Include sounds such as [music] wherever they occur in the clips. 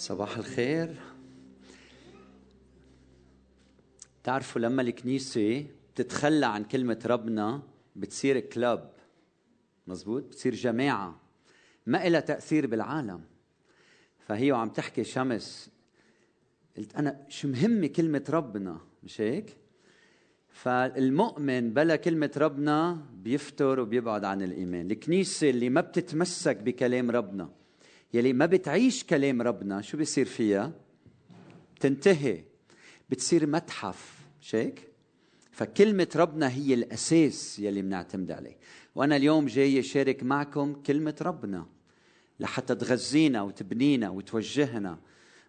صباح الخير. تعرفوا لما الكنيسة بتتخلى عن كلمة ربنا بتصير كلاب مزبوط بتصير جماعة. ما إلها تأثير بالعالم. فهي وعم تحكي شمس. قلت أنا شو مهمة كلمة ربنا؟ مش هيك؟ فالمؤمن بلا كلمة ربنا بيفتر وبيبعد عن الإيمان. الكنيسة اللي ما بتتمسك بكلام ربنا. يلي ما بتعيش كلام ربنا شو بيصير فيها؟ تنتهي بتصير متحف مش هيك فكلمة ربنا هي الأساس يلي بنعتمد عليه. وأنا اليوم جاي أشارك معكم كلمة ربنا لحتى تغذينا وتبنينا وتوجهنا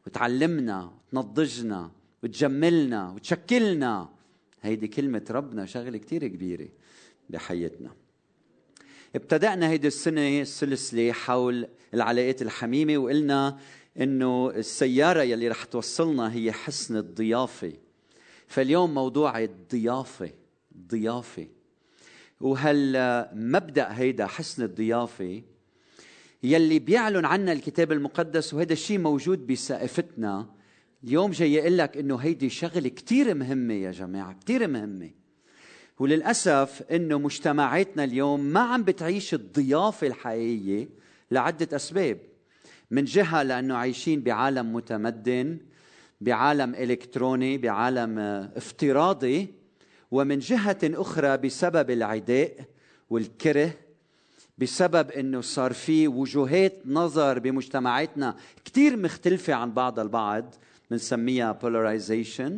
وتعلمنا وتنضجنا وتجملنا وتشكلنا. هيدي كلمة ربنا شغلة كتير كبيرة بحياتنا. ابتدأنا هيدي السنة السلسلة حول العلاقات الحميمة وقلنا إنه السيارة يلي رح توصلنا هي حسن الضيافة. فاليوم موضوع الضيافة الضيافة. وهالمبدأ هيدا حسن الضيافة يلي بيعلن عنا الكتاب المقدس وهذا الشيء موجود بسقفتنا اليوم جاي أقول لك إنه هيدي شغلة كثير مهمة يا جماعة كثير مهمة. وللأسف إنه مجتمعاتنا اليوم ما عم بتعيش الضيافة الحقيقية لعدة أسباب. من جهة لأنه عايشين بعالم متمدن بعالم إلكتروني بعالم افتراضي ومن جهة أخرى بسبب العداء والكره بسبب إنه صار في وجهات نظر بمجتمعاتنا كثير مختلفة عن بعض البعض بنسميها polarization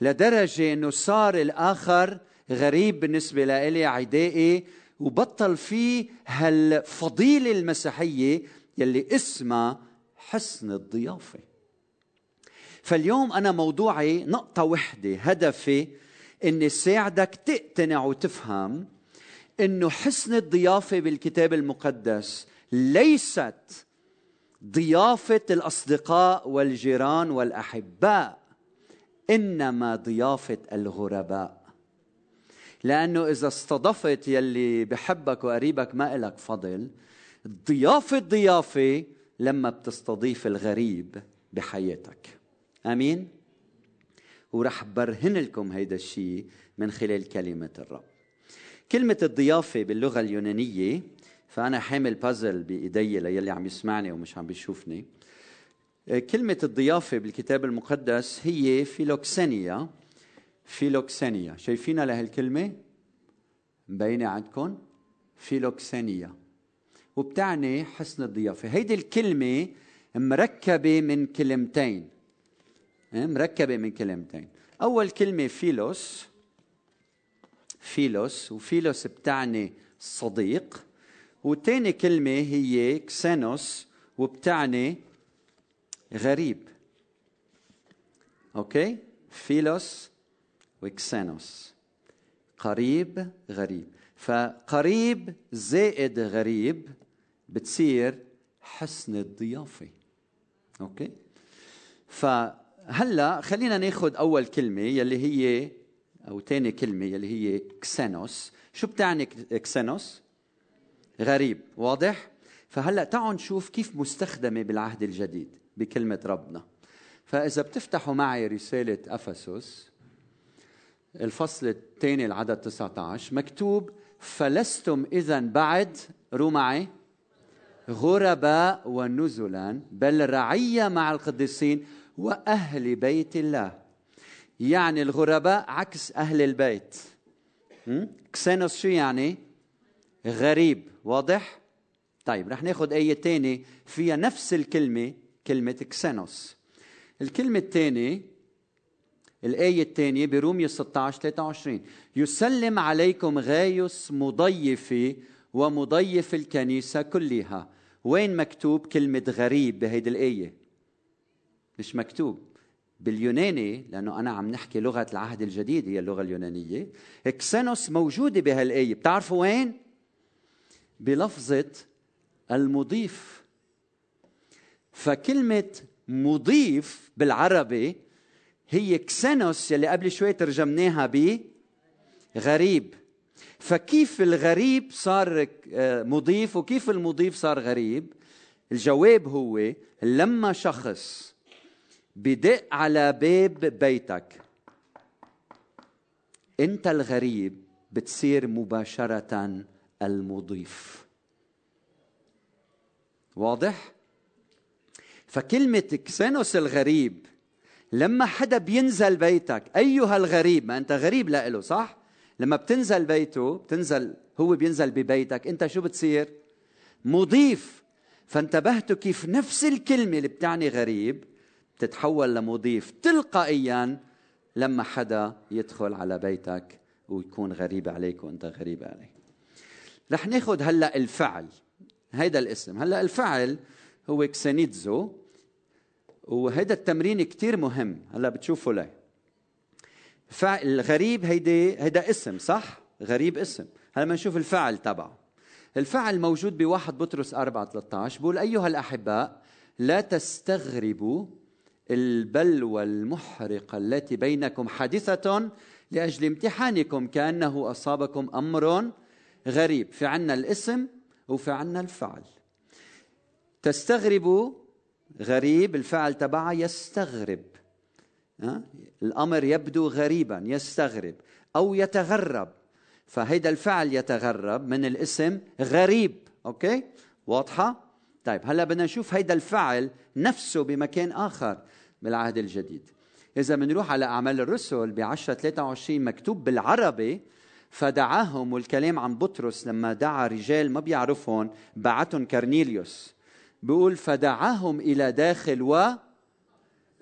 لدرجة إنه صار الآخر غريب بالنسبة لإلي عدائي. وبطل في هالفضيلة المسيحية يلي اسمها حسن الضيافة. فاليوم أنا موضوعي نقطة وحدة هدفي إني ساعدك تقتنع وتفهم إنه حسن الضيافة بالكتاب المقدس ليست ضيافة الأصدقاء والجيران والأحباء إنما ضيافة الغرباء. لأنه إذا استضفت يلي بحبك وقريبك ما إلك فضل ضيافة ضيافة لما بتستضيف الغريب بحياتك. آمين؟ ورح برهن لكم هيدا الشيء من خلال كلمة الرب. كلمة الضيافة باللغة اليونانية فأنا حامل بازل بإيدي للي عم يسمعني ومش عم بيشوفني. كلمة الضيافة بالكتاب المقدس هي φιλοξενία. φιλοξενία. شايفينها لهالكلمة مبينة عندكم؟ φιλοξενία. وبتعني حسن الضيافة. هيدي الكلمة مركبة من كلمتين. إيه؟ مركبة من كلمتين. أول كلمة φίλος. φίλος. و φίλος بتعني صديق. وتاني كلمة هي ξένος وبتعني غريب. okay؟ φίλος. و ξένος قريب غريب. فقريب زائد غريب بتصير حسن الضيافة. okay؟ فهلأ خلينا ناخذ أول كلمة يلي هي أو ثاني كلمة يلي هي ξένος. شو بتعني ξένος؟ غريب. واضح؟ فهلأ تعالوا نشوف كيف مستخدمة بالعهد الجديد بكلمة ربنا. فإذا بتفتحوا معي رسالة أفسس الفصل الثاني العدد 19 مكتوب فلستم اذا بعد رو معي. غرباء ونزلا بل رعيه مع القديسين وأهل بيت الله. يعني الغرباء عكس أهل البيت. كسانوس شو يعني؟ غريب. واضح؟ طيب رح ناخذ آية تانية. فيها نفس الكلمة كلمة كسانوس الكلمة الثانية الآية الثانية برومية 16 23 يسلم عليكم غايوس مضيفي ومضيف الكنيسة كلها. وين مكتوب كلمة غريب بهيدي الآية؟ مش مكتوب. باليوناني لأنه أنا عم نحكي لغة العهد الجديد هي اللغة اليونانية. كسانوس موجودة بهالآية. بتعرفوا وين؟ بلفظة المضيف. فكلمة مضيف بالعربي هي كسنوس يلي قبل شوي ترجمناها ب غريب. فكيف الغريب صار آه، مضيف وكيف المضيف صار غريب؟ الجواب هو لما شخص بدق على باب بيتك انت الغريب بتصير مباشرة المضيف. واضح؟ فكلمة كسينوس الغريب لما حدا بينزل بيتك أيها الغريب ما أنت غريب له صح؟ لما بتنزل بيته بتنزل هو بينزل ببيتك أنت شو بتصير؟ مضيف. فانتبهتوا كيف نفس الكلمة اللي بتعني غريب تتحول لمضيف تلقائيا لما حدا يدخل على بيتك ويكون غريب عليك وأنت غريب عليه رح ناخذ هلأ الفعل هيدا الاسم. هلأ الفعل هو كسينيتزو وهيدا التمرين كتير مهم. هلا بتشوفوا ليه فعل الغريب هيدي هيدا اسم صح؟ غريب اسم. هلا بنشوف الفعل تبعه. الفعل موجود بواحد بطرس 4 13 بقول أيها الأحباء لا تستغربوا البلوى المحرقة التي بينكم حادثة لأجل امتحانكم كأنه أصابكم أمر غريب. في عنا الاسم وفي عنا الفعل. تستغربوا غريب الفعل تبعها يستغرب. الأمر يبدو غريبا يستغرب أو يتغرب. فهيدا الفعل يتغرب من الاسم غريب. أوكي؟ واضحة؟ طيب هلأ بدنا نشوف هيدا الفعل نفسه بمكان آخر بالعهد الجديد. إذا بنروح على أعمال الرسل ب 10 23 مكتوب بالعربي فدعاهم والكلام عن بطرس لما دعا رجال ما بيعرفهم بعتهم كرنيليوس. بيقول فدعاهم إلى داخل و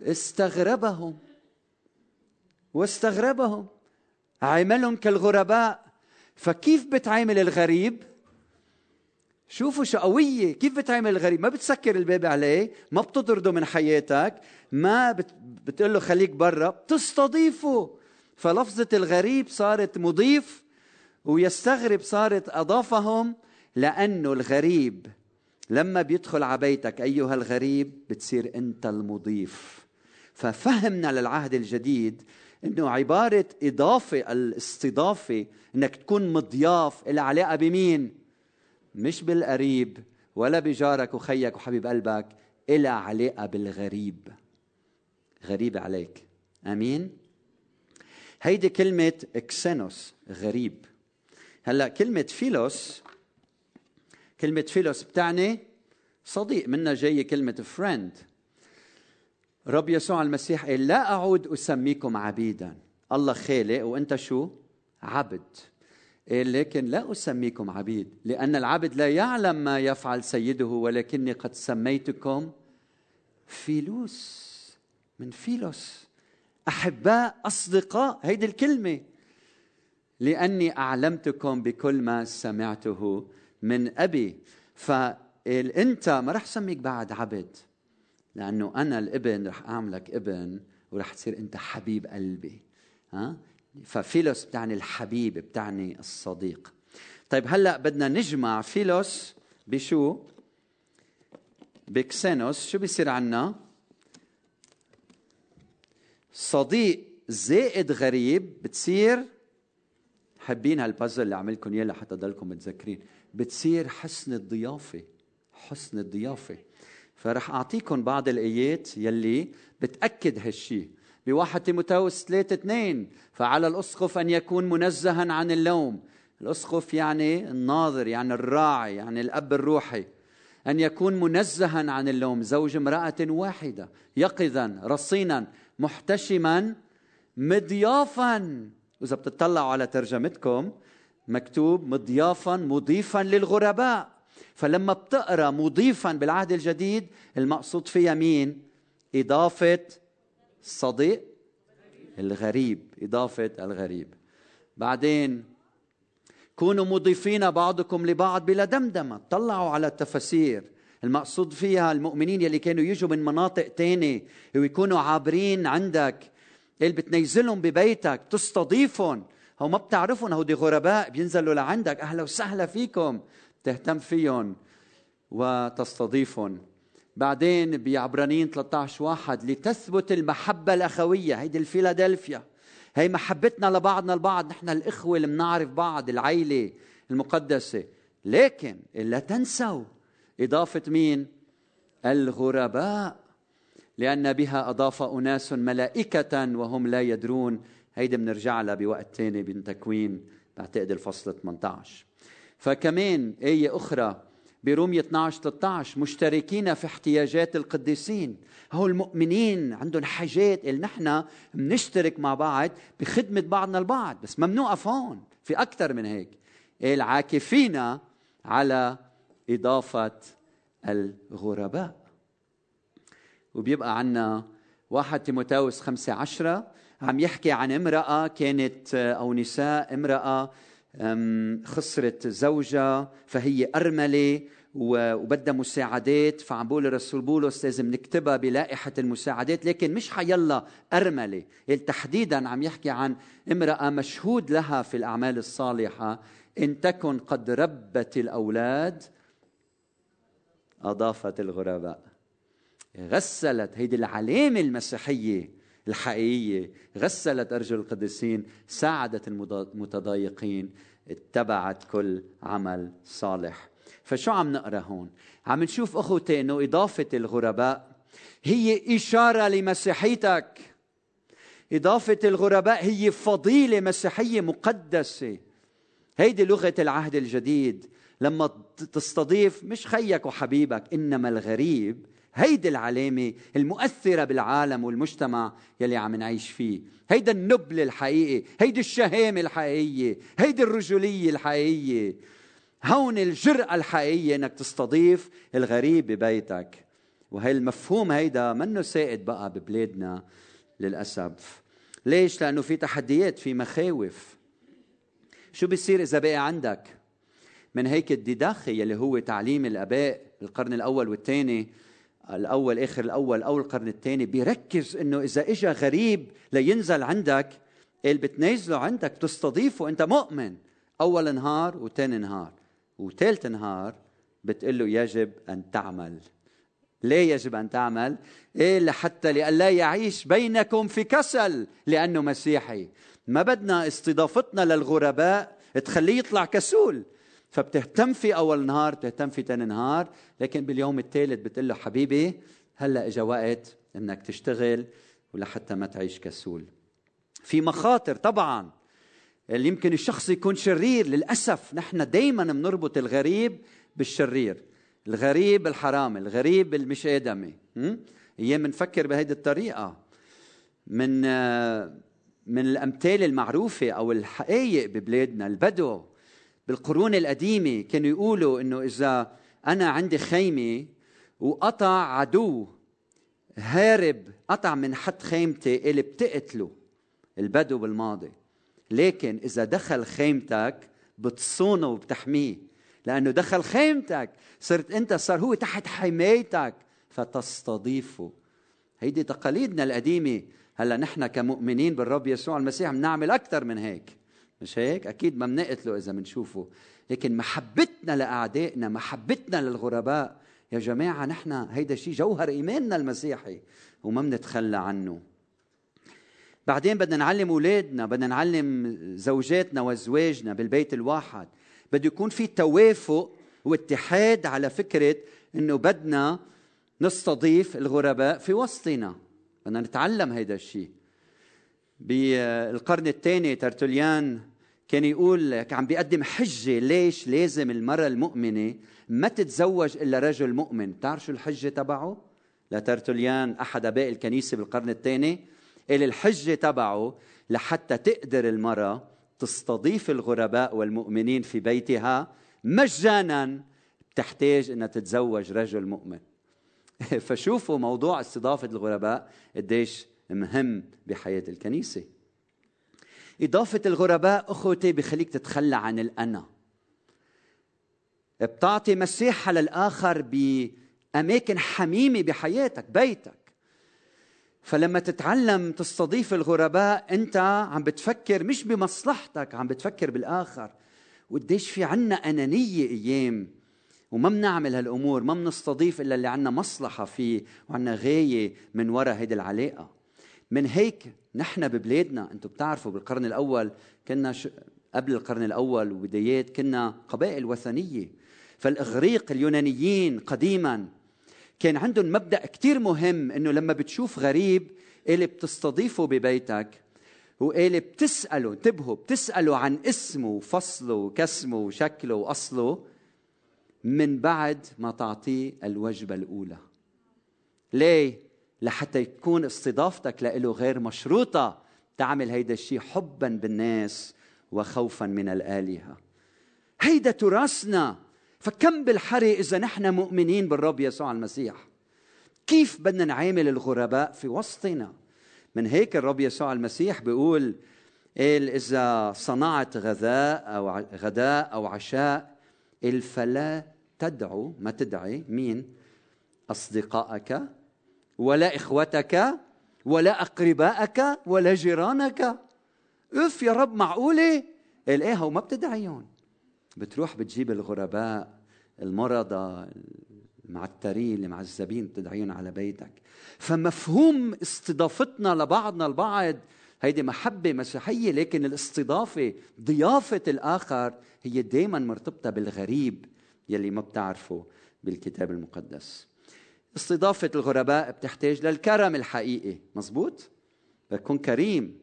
استغربهم. واستغربهم. عملهم كالغرباء. فكيف بتعامل الغريب؟ شوفوا شو قوية. كيف بتعامل الغريب؟ ما بتسكر الباب عليه ما بتطرده من حياتك ما بت... بتقول له خليك برا. بتستضيفه. فلفظة الغريب صارت مضيف ويستغرب صارت أضافهم لأنه الغريب لما بيدخل على بيتك أيها الغريب بتصير أنت المضيف. ففهمنا للعهد الجديد إنه عبارة إضافة الاستضافة إنك تكون مضياف لها علاقة بمين؟ مش بالقريب ولا بجارك وخيك وحبيب قلبك إلها علاقة بالغريب. غريب عليك. آمين؟ هيدي كلمة ξένος غريب. هلأ كلمة φίλος كلمة φίλος بتعني صديق منا جاية كلمة friend رب يسوع المسيح قال لا أعود أسميكم عبيدا. الله خالق وأنت شو؟ عبد. لكن لا أسميكم عبيد لأن العبد لا يعلم ما يفعل سيده ولكني قد سميتكم فيلوس من فيلوس. أحباء أصدقاء هيدي الكلمة. لأني أعلمتكم بكل ما سمعته من أبي. فأنت ما رح سميك بعد عبد لأنه أنا الابن رح أعملك ابن ورح تصير أنت حبيب قلبي. ها؟ ففيلوس بتعني الحبيب بتعني الصديق. طيب هلأ بدنا نجمع فيلوس بشو؟ بكسينوس. شو بيصير عنا؟ صديق زائد غريب بتصير. حابين هالبازل اللي عملكم إياه لحتى تضلكم متذكرين. بتصير حسن الضيافة حسن الضيافة. فرح أعطيكم بعض الآيات يلي بتأكد هالشيء بواحد تيموتاوس 3 2 فعلى الأسقف أن يكون منزها عن اللوم. الأسقف يعني الناظر يعني الراعي يعني الأب الروحي. أن يكون منزها عن اللوم. زوج امرأة واحدة يقظا رصينا محتشما مضيافا. وإذا بتطلعوا على ترجمتكم مكتوب مضيافا مضيفا للغرباء. فلما بتقرأ مضيفا بالعهد الجديد المقصود فيها مين؟ إضافة الصديق الغريب. إضافة الغريب. بعدين كونوا مضيفين بعضكم لبعض بلا دمدمة. طلعوا على التفاسير المقصود فيها المؤمنين يلي كانوا يجوا من مناطق تانية ويكونوا عابرين عندك. اللي بتنيزلهم ببيتك. تستضيفهم. هو ما بتعرفهم هودي غرباء بينزلوا لعندك أهلا وسهلا فيكم. تهتم فيهم وتستضيفهم. بعدين بعبرانيين 13 واحد لتثبت المحبة الأخوية. هيدي الفيلادلفيا. هي محبتنا لبعضنا البعض. نحن الإخوة اللي بنعرف بعض العيلة المقدسة. لكن لا تنسوا إضافة مين؟ الغرباء. لأن بها أضاف أناس ملائكة وهم لا يدرون هيدي بنرجع لها بوقت ثاني من تكوين بعتقد الفصل 18 فكمان آية أخرى برومية 12 13 مشتركين في احتياجات القديسين. هو المؤمنين عندهم حاجات اللي نحن بنشترك مع بعض بخدمة بعضنا البعض بس ممنوع هون في أكثر من هيك. العاكفين على إضافة الغرباء. وبيبقى عنا واحد تيموتاوس خمسة عشرة عم يحكي عن امرأة كانت أو نساء امرأة خسرت زوجها فهي أرملة وبدها مساعدات فعم بقول الرسول بولس لازم نكتبها بلائحة المساعدات لكن مش حيلا أرملة. تحديدا عم يحكي عن امرأة مشهود لها في الأعمال الصالحة إن تكن قد ربت الأولاد أضافت الغرباء. غسلت هيدي العلامة المسيحية. الحقيقية. غسلت أرجل القديسين ساعدت المتضايقين اتبعت كل عمل صالح. فشو عم نقرأ هون؟ عم نشوف أخوتي إنه إضافة الغرباء هي إشارة لمسيحيتك. إضافة الغرباء هي فضيلة مسيحية مقدسة. هيدي لغة العهد الجديد. لما تستضيف مش خيك وحبيبك إنما الغريب هيدي العلامة المؤثرة بالعالم والمجتمع يلي عم نعيش فيه. هيدا النبل الحقيقي هيدي الشهامة الحقيقية هيدي الرجولية الحقيقية. هون الجرأة الحقيقية إنك تستضيف الغريب ببيتك. وهي المفهوم هيدا منه سائد بقى ببلادنا للأسف. ليش؟ لأنه في تحديات في مخاوف. شو بيصير إذا بقي عندك؟ من هيك الديداخي يلي هو تعليم الآباء القرن الأول والثاني الأول آخر الأول أو القرن الثاني بيركز إنه إذا اجى غريب لينزل عندك اللي بتنزله عندك تستضيفه أنت مؤمن. أول نهار وثاني نهار وثالث نهار بتقول له يجب أن تعمل. ليه يجب أن تعمل؟ إيه لحتى لئلا يعيش بينكم في كسل لأنه مسيحي. ما بدنا استضافتنا للغرباء تخليه يطلع كسول. فبتهتم في أول نهار بتهتم في ثاني نهار لكن باليوم الثالث بتقول له حبيبي هلأ اجى وقت إنك تشتغل ولحتى ما تعيش كسول. في مخاطر طبعا اللي يمكن الشخص يكون شرير للأسف نحن دائما بنربط الغريب بالشرير. الغريب الحرام الغريب المش آدمي. أيام بنفكر بهيدي الطريقة. من من الأمثال المعروفة أو الحقائق ببلادنا البدو. بالقرون القديمة كانوا يقولوا إنه إذا أنا عندي خيمة وقطع عدو هارب قطع من حد خيمتي اللي بتقتله البدو بالماضي. لكن إذا دخل خيمتك بتصونه وبتحميه لأنه دخل خيمتك صرت أنت صار هو تحت حمايتك فتستضيفه. هيدي تقاليدنا القديمة. هلأ نحن كمؤمنين بالرب يسوع المسيح بنعمل أكثر من هيك. مش هيك؟ أكيد ما بنقتله إذا بنشوفه لكن محبتنا لأعدائنا محبتنا للغرباء. يا جماعة نحن هيدا شيء جوهر إيماننا المسيحي وما بنتخلى عنه. بعدين بدنا نعلم أولادنا بدنا نعلم زوجاتنا وأزواجنا بالبيت الواحد. بده يكون في توافق واتحاد على فكرة أنه بدنا نستضيف الغرباء في وسطنا. بدنا نتعلم هيدا الشيء بالقرن الثاني ترتوليان كان يقول عم بيقدم حجة ليش لازم المرأة المؤمنة ما تتزوج إلا رجل مؤمن. بتعرف شو الحجة تبعه؟ لترتوليان أحد أباء الكنيسة بالقرن الثاني قال الحجة تبعه لحتى تقدر المرأة تستضيف الغرباء والمؤمنين في بيتها مجانا بتحتاج إنها تتزوج رجل مؤمن. [laughs] فشوفوا موضوع استضافة الغرباء قديش مهم بحياة الكنيسة. إضافة الغرباء أخوتي بخليك تتخلى عن الأنا. بتعطي مساحة للآخر بأماكن حميمة بحياتك بيتك. فلما تتعلم تستضيف الغرباء أنت عم بتفكر مش بمصلحتك عم بتفكر بالآخر. وقديش في عنا أنانية أيام وما بنعمل هالأمور ما بنستضيف إلا اللي عنا مصلحة فيه وعنا غاية من وراء هيدي العلاقة. من هيك نحن ببلادنا أنتم بتعرفوا بالقرن الأول كنا ش... قبل القرن الأول وبدايات كنا قبائل وثنية. فالإغريق اليونانيين قديما كان عندهم مبدأ كتير مهم إنه لما بتشوف غريب اللي بتستضيفه ببيتك واللي بتسأله انتبهوا بتسأله عن اسمه وفصله وكسمه وشكله وأصله من بعد ما تعطيه الوجبة الأولى. ليه؟ لحتى تكون استضافتك له غير مشروطة. تعمل هيدا الشيء حبا بالناس وخوفا من الآلهة. هيدا تراثنا. فكم بالحري إذا نحن مؤمنين بالرب يسوع المسيح. كيف بدنا نعامل الغرباء في وسطنا؟ من هيك الرب يسوع المسيح بيقول قال إذا صنعت غذاء أو غداء أو عشاء فلا تدعو. ما تدعي؟ مين؟ أصدقائك ولا إخوتك ولا أقربائك ولا جيرانك. أف يا رب معقولة؟ قال إيه وما بتدعيهم. بتروح بتجيب الغرباء المرضى المعترين المعذبين بتدعيهم على بيتك. فمفهوم استضافتنا لبعضنا البعض هيدي محبة مسيحية لكن الاستضافة ضيافة الآخر هي دائما مرتبطة بالغريب يلي ما بتعرفه بالكتاب المقدس. استضافة الغرباء بتحتاج للكرم الحقيقي مزبوط بتكون كريم.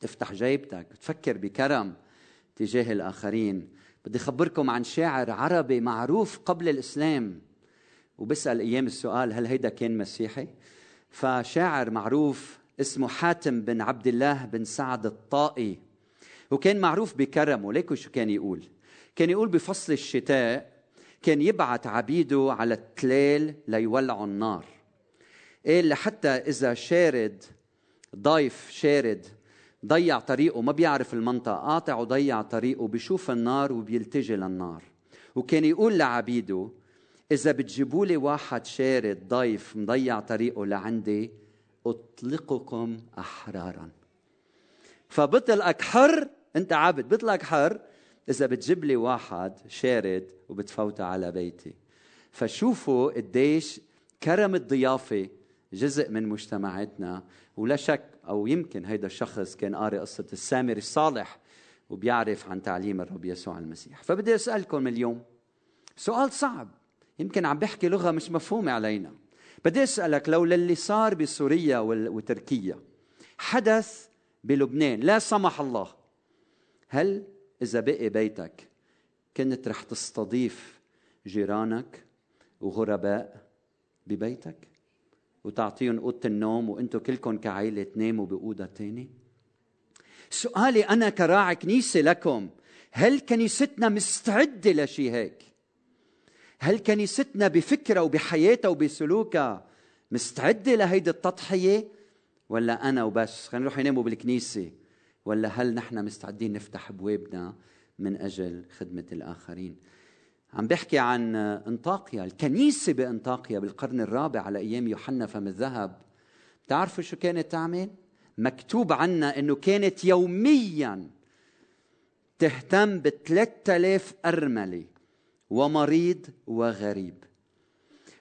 تفتح جيبتك تفكر بكرم تجاه الآخرين. بدي أخبركم عن شاعر عربي معروف قبل الإسلام وبسأل أيام السؤال هل هيدا كان مسيحي؟ فشاعر معروف اسمه حاتم بن عبد الله بن سعد الطائي وكان معروف بكرمه. ليكو شو كان يقول؟ كان يقول بفصل الشتاء كان يبعث عبيده على التلال ليولعوا النار. قال لحتى إذا شارد ضيف شارد ضيع طريقه ما بيعرف المنطقة قاطع وضيع طريقه بيشوف النار وبيلتجي للنار. وكان يقول لعبيده إذا بتجيبوا لي واحد شارد ضيف مضيع طريقه لعندي أطلقكم أحرارا. فبطلقك حر أنت عبد بطلقك حر إذا بتجيب لي واحد شارد وبتفوته على بيتي. فشوفوا قديش كرم الضيافة جزء من مجتمعاتنا ولا شك أو يمكن هيدا الشخص كان قارئ قصة السامري الصالح وبيعرف عن تعليم الرب يسوع المسيح. فبدي أسألكم اليوم سؤال صعب يمكن عم بحكي لغة مش مفهومة علينا. بدي أسألك لو للي صار بسوريا وتركيا حدث بلبنان لا سمح الله هل إذا بقي بيتك كنت رح تستضيف جيرانك وغرباء ببيتك؟ وتعطيهم أوضة النوم وأنتم كلكم كعائلة تناموا بأوضة تاني؟ سؤالي أنا كراعي كنيسة لكم هل كنيستنا مستعدة لشي هيك؟ هل كنيستنا بفكرها وبحياتها وبسلوكها مستعدة لهيدي التضحية؟ ولا أنا وبس خلينا نروح يناموا بالكنيسة. ولا هل نحن مستعدين نفتح بوابنا من أجل خدمة الآخرين؟ عم بحكي عن انطاقيا الكنيسة بانطاقيا بالقرن الرابع على أيام يوحنا فم الذهب. بتعرفوا شو كانت تعمل؟ مكتوب عنا أنه كانت يوميا تهتم ب 3000 أرملة ومريض وغريب.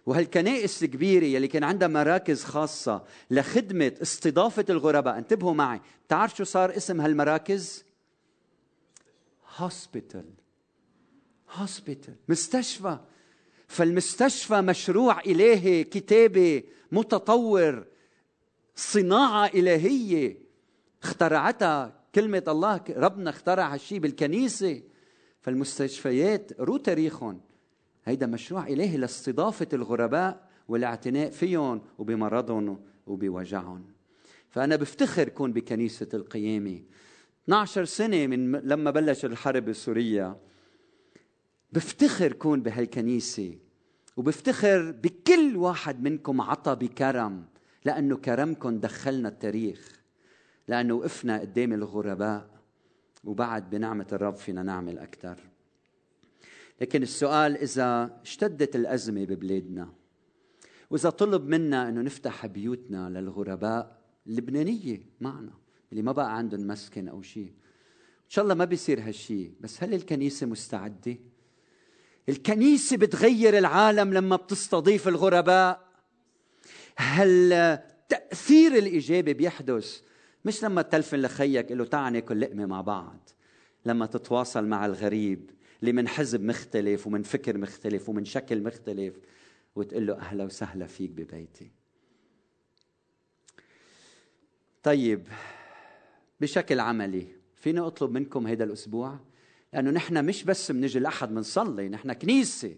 وهالكنائس الكبيرة يلي كان عندها مراكز خاصة لخدمة استضافة الغرباء. انتبهوا معي تعرف شو صار اسم هالمراكز؟ hospital hospital مستشفى. فالمستشفى مشروع إلهي كتابي متطور صناعة إلهية. اخترعتها. كلمة الله ربنا اخترع هالشيء بالكنيسة. فالمستشفيات رو تاريخهم. هيدا مشروع إلهي لاستضافة الغرباء والاعتناء فيهم وبمرضهم وبوجعهم. فأنا بفتخر كون بكنيسة القيامة. 12 سنة من لما بلش الحرب السورية بفتخر كون بهالكنيسة وبفتخر بكل واحد منكم عطى بكرم لأنه كرمكم دخلنا التاريخ لأنه وقفنا قدام الغرباء وبعد بنعمة الرب فينا نعمل أكثر لكن السؤال إذا اشتدت الأزمة ببلادنا وإذا طلب منا أنه نفتح بيوتنا للغرباء اللبنانية معنا اللي ما بقى عندهم مسكن أو شيء إن شاء الله ما بيصير هالشيء بس هل الكنيسة مستعدة؟ الكنيسة بتغير العالم لما بتستضيف الغرباء. هل التأثير الإيجابي بيحدث؟ مش لما تلفن لخيك له تعال ناكل لقمة مع بعض لما تتواصل مع الغريب. اللي من حزب مختلف ومن فكر مختلف ومن شكل مختلف وتقول له أهلا وسهلا فيك ببيتي. طيب بشكل عملي فينا أطلب منكم هذا الأسبوع؟ لأنه نحن مش بس بنجي الأحد بنصلي نحن كنيسة.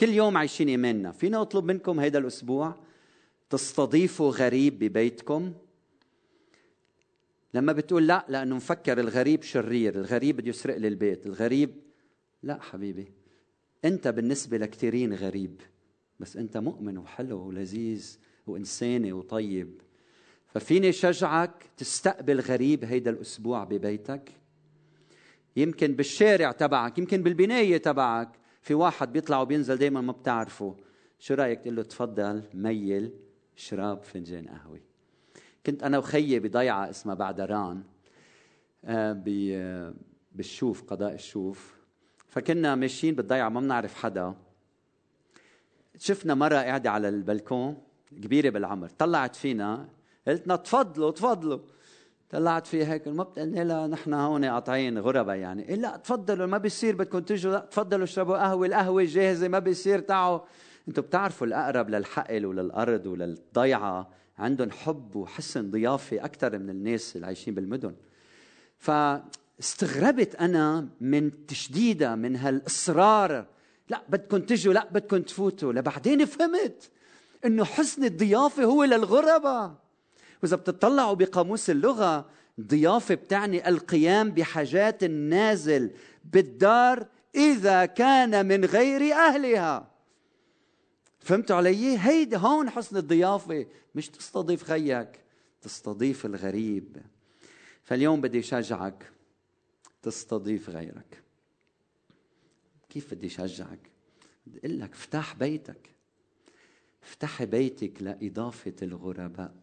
كل يوم عايشين إيماننا فينا أطلب منكم هذا الأسبوع تستضيفوا غريب ببيتكم؟ لما بتقول لا لأنه مفكر الغريب شرير الغريب بده يسرق لي البيت الغريب لا حبيبي أنت بالنسبة لكثيرين غريب بس أنت مؤمن وحلو ولذيذ وإنساني وطيب. ففيني شجعك تستقبل غريب هيدا الأسبوع ببيتك؟ يمكن بالشارع تبعك يمكن بالبناية تبعك في واحد بيطلع وبينزل دايما ما بتعرفه. شو رأيك تقول له تفضل ميل شراب فنجان قهوة؟ كنت أنا وخيي بضيعة اسمها بعدران آه، بالشوف قضاء الشوف. فكنا ماشيين بالضيعة ما بنعرف حدا. شفنا مرة قاعدة على البلكون كبيرة بالعمر طلعت فينا قلت لنا تفضلوا تفضلوا. طلعت فيها هيك ما بتقلنا لها نحن هون قاطعين غرباء يعني. إيه لا تفضلوا ما بيصير بدكم تجوا لا تفضلوا اشربوا قهوة القهوة جاهزة ما بيصير تعوا. أنتم بتعرفوا الأقرب للحقل وللأرض وللضيعة عندهم حب وحسن ضيافة أكثر من الناس اللي عايشين بالمدن. فاستغربت أنا من تشديدها من هالإصرار. لا بدكم تجوا لا بدكم تفوتوا. لبعدين فهمت إنه حسن الضيافة هو للغرباء وإذا بتطلعوا بقاموس اللغة ضيافة بتعني القيام بحاجات النازل بالدار إذا كان من غير أهلها. فهمتوا علي؟ هيدي هون حسن الضيافة. مش تستضيف خيك تستضيف الغريب. فاليوم بدي شجعك تستضيف غيرك. كيف بدي شجعك بدي أقول لك افتح بيتك. افتحي بيتك لإضافة الغرباء.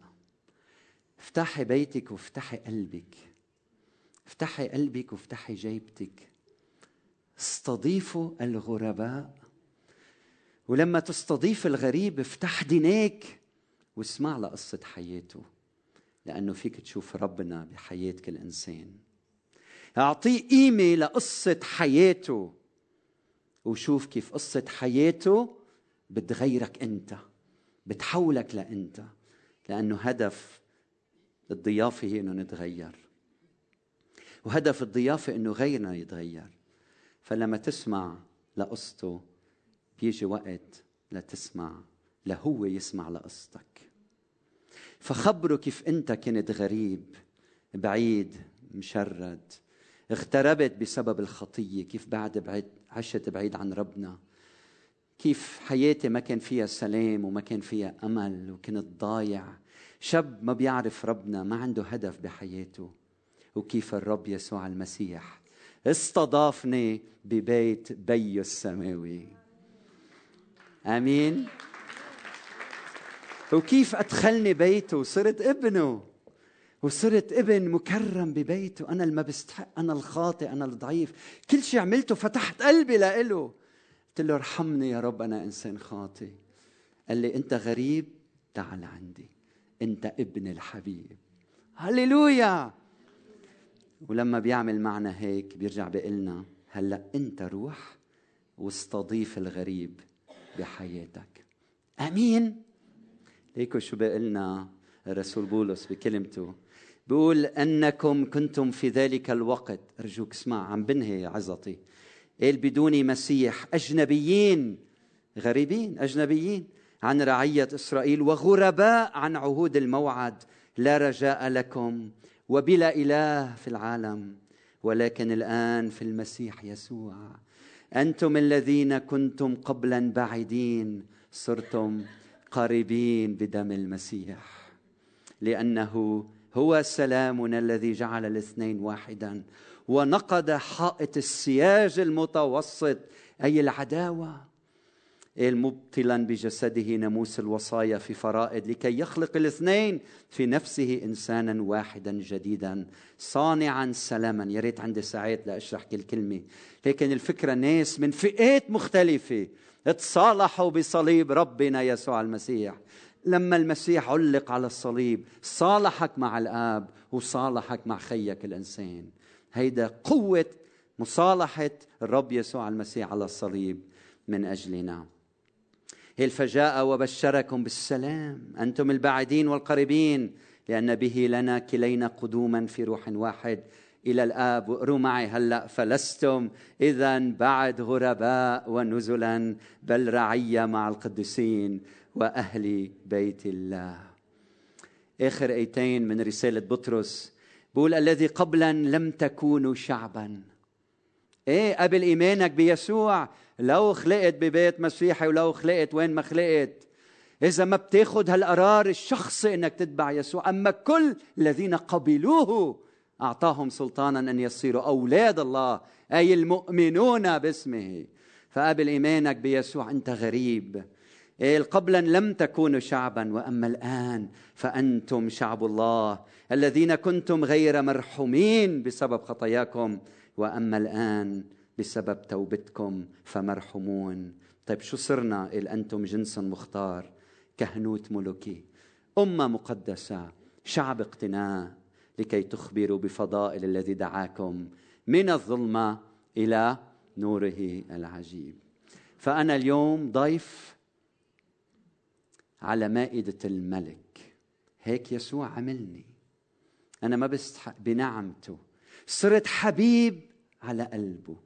افتحي بيتك وافتحي قلبك. افتحي قلبك وافتحي جيبتك. استضيفوا الغرباء. ولما تستضيف الغريب افتح دينيك واسمع لقصة حياته. لأنه فيك تشوف ربنا بحياة كل إنسان. أعطيه قيمة لقصة حياته وشوف كيف قصة حياته بتغيرك أنت بتحولك لأنت لأنه هدف الضيافة هي أنه نتغير. وهدف الضيافة أنه غيرنا يتغير. فلما تسمع لقصته بيجي وقت لتسمع لهو يسمع لقصتك. فخبره كيف أنت كنت غريب بعيد مشرد. اغتربت بسبب الخطية. كيف بعد بعد عشت بعيد عن ربنا؟ كيف حياتي ما كان فيها سلام وما كان فيها أمل وكنت ضايع؟ شاب ما بيعرف ربنا ما عنده هدف بحياته. وكيف الرب يسوع المسيح استضافني ببيت بيه السماوي. آمين. وكيف أدخلني بيته؟ وصرت ابنه. وصرت ابن مكرم ببيته. أنا اللي ما بستحق أنا الخاطئ أنا الضعيف. كل شيء عملته فتحت قلبي لإله. قلت له ارحمني يا رب أنا إنسان خاطئ. قال لي أنت غريب؟ تعال عندي. أنت ابن الحبيب. هللويا! ولما بيعمل معنا هيك بيرجع بيقلنا هلا أنت روح واستضيف الغريب بحياتك. آمين. هيك شو بيقلنا الرسول بولس بكلمته. بيقول أنكم كنتم في ذلك الوقت أرجوك اسمع عم بنهي عظتي قال بدون مسيح أجنبيين غريبين أجنبيين عن رعية إسرائيل وغرباء عن عهود الموعد. لا رجاء لكم وبلا إله في العالم ولكن الآن في المسيح يسوع. أنتم الذين كنتم قبلا بعيدين صرتم قريبين بدم المسيح لأنه هو سلامنا الذي جعل الاثنين واحدا ونقض حائط السياج المتوسط أي العداوة. المبطلا بجسده ناموس الوصايا في فرائض لكي يخلق الاثنين في نفسه انسانا واحدا جديدا صانعا سلاما. يا ريت عندي ساعات لأشرح كل كلمة. لكن الفكرة ناس من فئات مختلفة تصالحوا بصليب ربنا يسوع المسيح. لما المسيح علق على الصليب صالحك مع الآب وصالحك مع خيك الإنسان. هيدا قوة مصالحة الرب يسوع المسيح على الصليب من أجلنا. الفجاء وبشركم بالسلام. أنتم البعيدين والقريبين لأن به لنا كلينا قدوما في روح واحد إلى الآب. وأقروا معي هلأ فلستم إذا بعد غرباء ونزلا بل رعية مع القديسين. وأهل بيت الله. آخر آيتين من رسالة بطرس. بقول الذي قبلا لم تكونوا شعبا. إيه قبل إيمانك بيسوع. لو خلقت ببيت مسيحي ولو خلقت وين ما خلقت. إذا ما بتاخذ هالقرار الشخصي إنك تتبع يسوع. أما كل الذين قبلوه أعطاهم سلطانا أن يصيروا أولاد الله. أي المؤمنون باسمه. فقبل إيمانك بيسوع أنت غريب. قبلا لم تكونوا شعبا وأما الآن فأنتم شعب الله الذين كنتم غير مرحومين بسبب خطاياكم وأما الآن بسبب توبتكم فمرحومون. طيب شو صرنا إل أنتم جنس مختار كهنوت ملوكي أمة مقدسة شعب اقتناء لكي تخبروا بفضائل الذي دعاكم من الظلمة إلى نوره العجيب. فأنا اليوم ضيف على مائدة الملك. هيك يسوع عملني. أنا ما بستحق بنعمته. صرت حبيب على قلبه.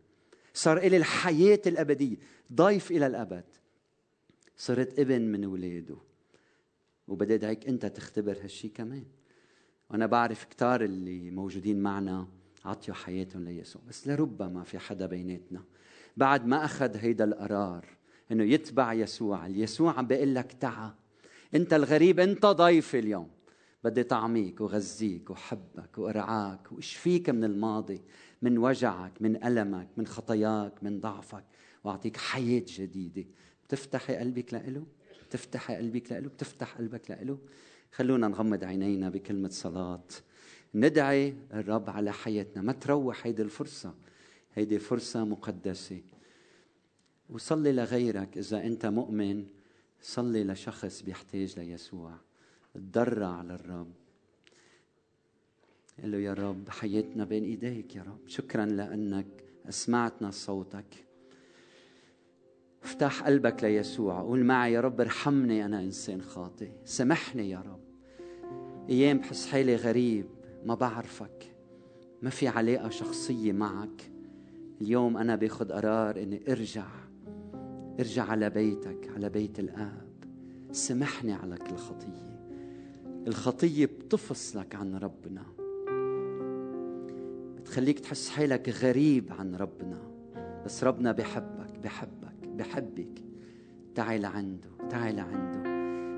صار إلي الحياة الأبدية. ضيف إلى الأبد. صرت ابن من ولاده. وبدأت هيك أنت تختبر هالشي كمان. وأنا بعرف كتار اللي موجودين معنا عطيوا حياتهم ليسوع. بس لربما في حدا بيناتنا. بعد ما أخذ هيدا القرار إنه يتبع يسوع يسوع عم بيقول لك تعا. انت الغريب انت ضيف اليوم. بدي طعميك وغذيك وحبك وارعاك واشفيك من الماضي من وجعك من ألمك من خطاياك من ضعفك. وأعطيك حياة جديدة. بتفتحي قلبك لإله؟ بتفتحي قلبك لإله؟ بتفتح قلبك لإله؟ خلونا نغمض عينينا بكلمة صلاة. ندعي الرب على حياتنا. ما تروح هيدي الفرصة. هيدي فرصة مقدسة. وصلي لغيرك إذا أنت مؤمن صلي لشخص بيحتاج ليسوع. تضرع للرب قال له يا رب حياتنا بين إيديك يا رب. شكرا لأنك أسمعتنا صوتك. افتح قلبك ليسوع. قول معي يا رب ارحمني أنا إنسان خاطئ. سامحني يا رب. أيام بحس حالي غريب ما بعرفك. ما في علاقة شخصية معك. اليوم أنا باخذ قرار إني أرجع ارجع على بيتك على بيت الآب. سامحني على كل خطية. الخطية بتفصلك عن ربنا. بتخليك تحس حالك غريب عن ربنا. بس ربنا بحبك بحبك بحبك. تعي لعنده تعي لعنده.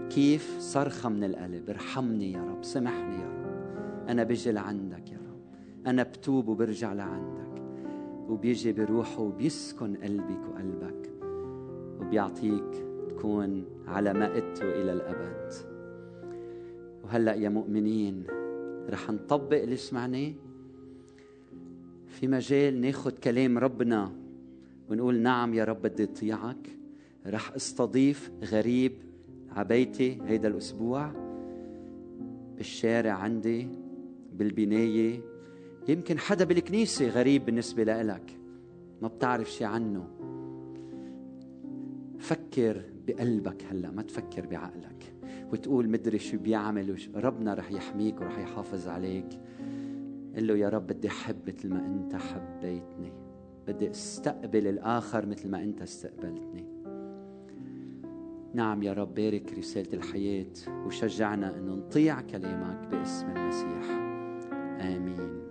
كيف؟ صرخة من القلب. ارحمني يا رب سامحني يا رب. أنا بيجي لعندك يا رب. أنا بتوب وبرجع لعندك. وبيجي بروحه وبيسكن قلبك وقلبك. وبيعطيك تكون على مائدته إلى الأبد. وهلأ يا مؤمنين رح نطبق اللي سمعناه في مجال ناخذ كلام ربنا ونقول نعم يا رب بدي أطيعك رح أستضيف غريب عبيتي هيدا الأسبوع بالشارع عندي بالبناية. يمكن حدا بالكنيسة غريب بالنسبة لإلك ما بتعرف شي عنه. فكر بقلبك هلا ما تفكر بعقلك. وتقول مدري شو بيعمل ربنا رح يحميك ورح يحافظ عليك. قل له يا رب بدي أحب مثل ما أنت حبيتني. بدي أستقبل الآخر مثل ما أنت استقبلتني. نعم يا رب بارك رسالة الحياة وشجعنا أن نطيع كلامك باسم المسيح. آمين.